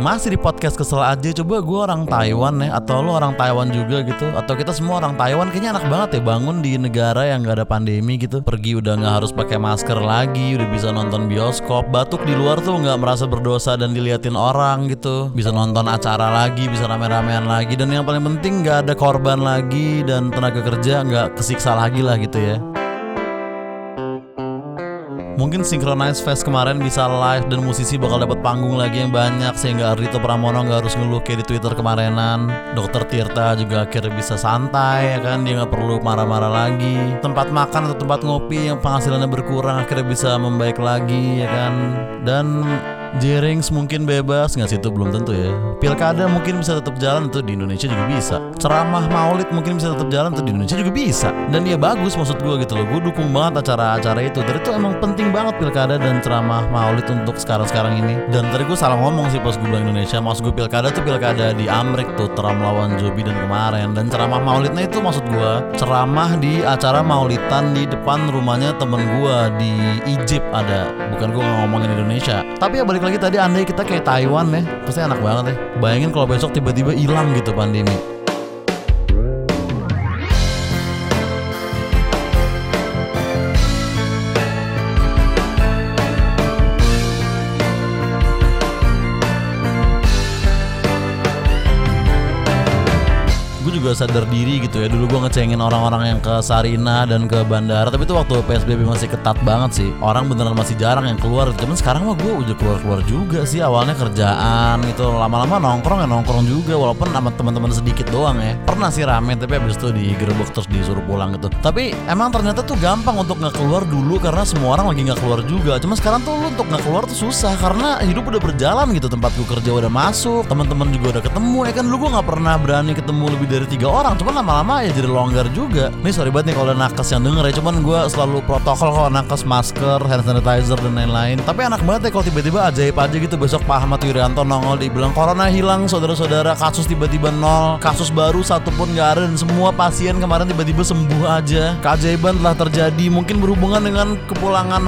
Masih di podcast kesel aja. Coba gue orang Taiwan ya Atau lo orang Taiwan juga gitu. Atau kita semua orang Taiwan Kayaknya enak banget ya Bangun di negara yang gak ada pandemi gitu. Pergi udah gak harus pakai masker lagi Udah bisa nonton bioskop. Batuk di luar tuh gak merasa berdosa Dan diliatin orang gitu. Bisa nonton acara lagi Bisa rame-ramean lagi. Dan yang paling penting gak ada korban lagi Dan tenaga kerja gak kesiksa lagi lah gitu ya Mungkin Synchronize Fest kemarin bisa live dan musisi bakal dapat panggung lagi yang banyak sehingga Ardito Pramono nggak harus ngeluh kayak di Twitter kemarinan. Dokter Tirta juga akhirnya bisa santai ya kan dia nggak perlu marah-marah lagi. Tempat makan atau tempat ngopi yang penghasilannya berkurang akhirnya bisa membaik lagi ya kan. Dan Jerings mungkin bebas nggak sih itu belum tentu ya. Pilkada mungkin bisa tetap jalan itu di Indonesia juga bisa. Ceramah Maulid mungkin bisa tetap jalan itu di Indonesia juga bisa. Dan dia bagus maksud gue gitu loh. Gue dukung banget acara-acara itu. Dan itu emang penting banget pilkada dan ceramah Maulid untuk sekarang-sekarang ini. Dan tadi gue salah ngomong sih pas gue bilang Indonesia. Maksud gue pilkada tuh pilkada di Amrik tuh Trump lawan Joe Biden kemarin. Dan ceramah Maulidnya itu maksud gue ceramah di acara Maulidan di depan rumahnya temen gue di Egypt ada. Bukan gue ngomongin Indonesia. Tapi ya balik balik lagi tadi andai kita kayak Taiwan ya. Pasti enak banget ya. Bayangin kalau besok tiba-tiba hilang gitu pandemi juga sadar diri gitu ya. Dulu gue ngecengin orang-orang yang ke Sarina dan ke bandara tapi itu waktu PSBB masih ketat banget sih. Orang beneran masih jarang yang keluar. Cuman sekarang mah gue udah keluar-keluar juga sih. Awalnya kerjaan itu lama-lama nongkrong ya nongkrong juga walaupun sama teman-teman sedikit doang ya. Pernah sih rame tapi abis itu digerebek terus disuruh pulang gitu. Tapi emang ternyata tuh gampang untuk nggak keluar dulu karena semua orang lagi nggak keluar juga. Cuma sekarang tuh lu untuk nggak keluar tuh susah karena hidup udah berjalan gitu. Tempat gue kerja udah masuk teman-teman juga udah ketemu ya kan? Dulu gue nggak pernah berani ketemu lebih dari tiga orang cuman lama-lama ya jadi longgar juga. Nih sorry banget nih kalau nakes yang denger ya cuman gue selalu protokol kalau nakes masker hand sanitizer dan lain-lain. Tapi enak banget ya kalau tiba-tiba ajaib aja gitu. Besok Pak Ahmad Yuryanto nongol dibilang corona hilang saudara-saudara kasus tiba-tiba nol kasus baru satu pun gak ada dan semua pasien kemarin tiba-tiba sembuh aja. Keajaiban telah terjadi mungkin berhubungan dengan kepulangan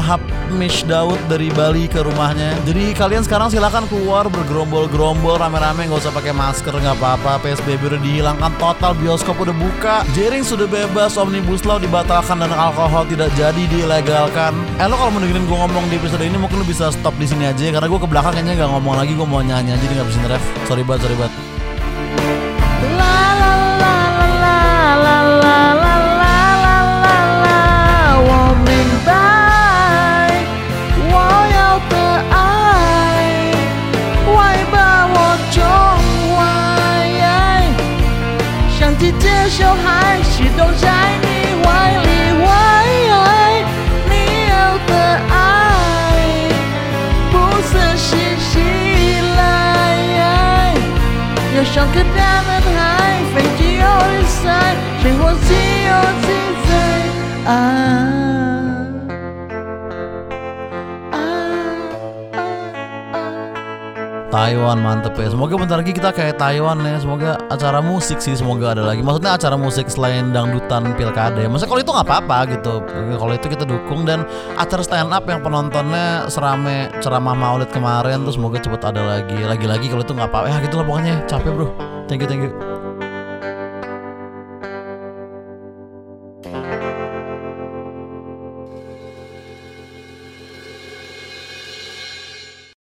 Mish Daud dari Bali ke rumahnya. Jadi kalian sekarang silakan keluar bergerombol-gerombol rame-rame nggak usah pakai masker nggak apa-apa PSBB udah dihilangkan total bioskop udah buka, jaring sudah bebas, omnibus law dibatalkan dan alkohol tidak jadi dilegalkan. Eh lo kalau mau dengerin gue ngomong di episode ini mungkin lo bisa stop di sini aja karena gue ke belakang kayaknya nggak ngomong lagi, gue mau nyanyi aja jadi nggak bisa nge-ref. Sorry banget, sorry banget. 像个大男孩，飞机偶尔塞，谁我自由自在。啊。Taiwan mantep ya. Semoga bentar lagi kita kayak Taiwan ya. Semoga acara musik sih Semoga ada lagi. Maksudnya acara musik selain dangdutan pilkada ya. Maksudnya kalau itu nggak apa-apa gitu. Kalau itu kita dukung Dan acara stand up yang penontonnya Serame ceramah maulid kemarin Terus semoga cepet ada lagi. Lagi-lagi kalau itu nggak apa-apa. Ya gitu lah pokoknya. Capek bro. Thank you thank you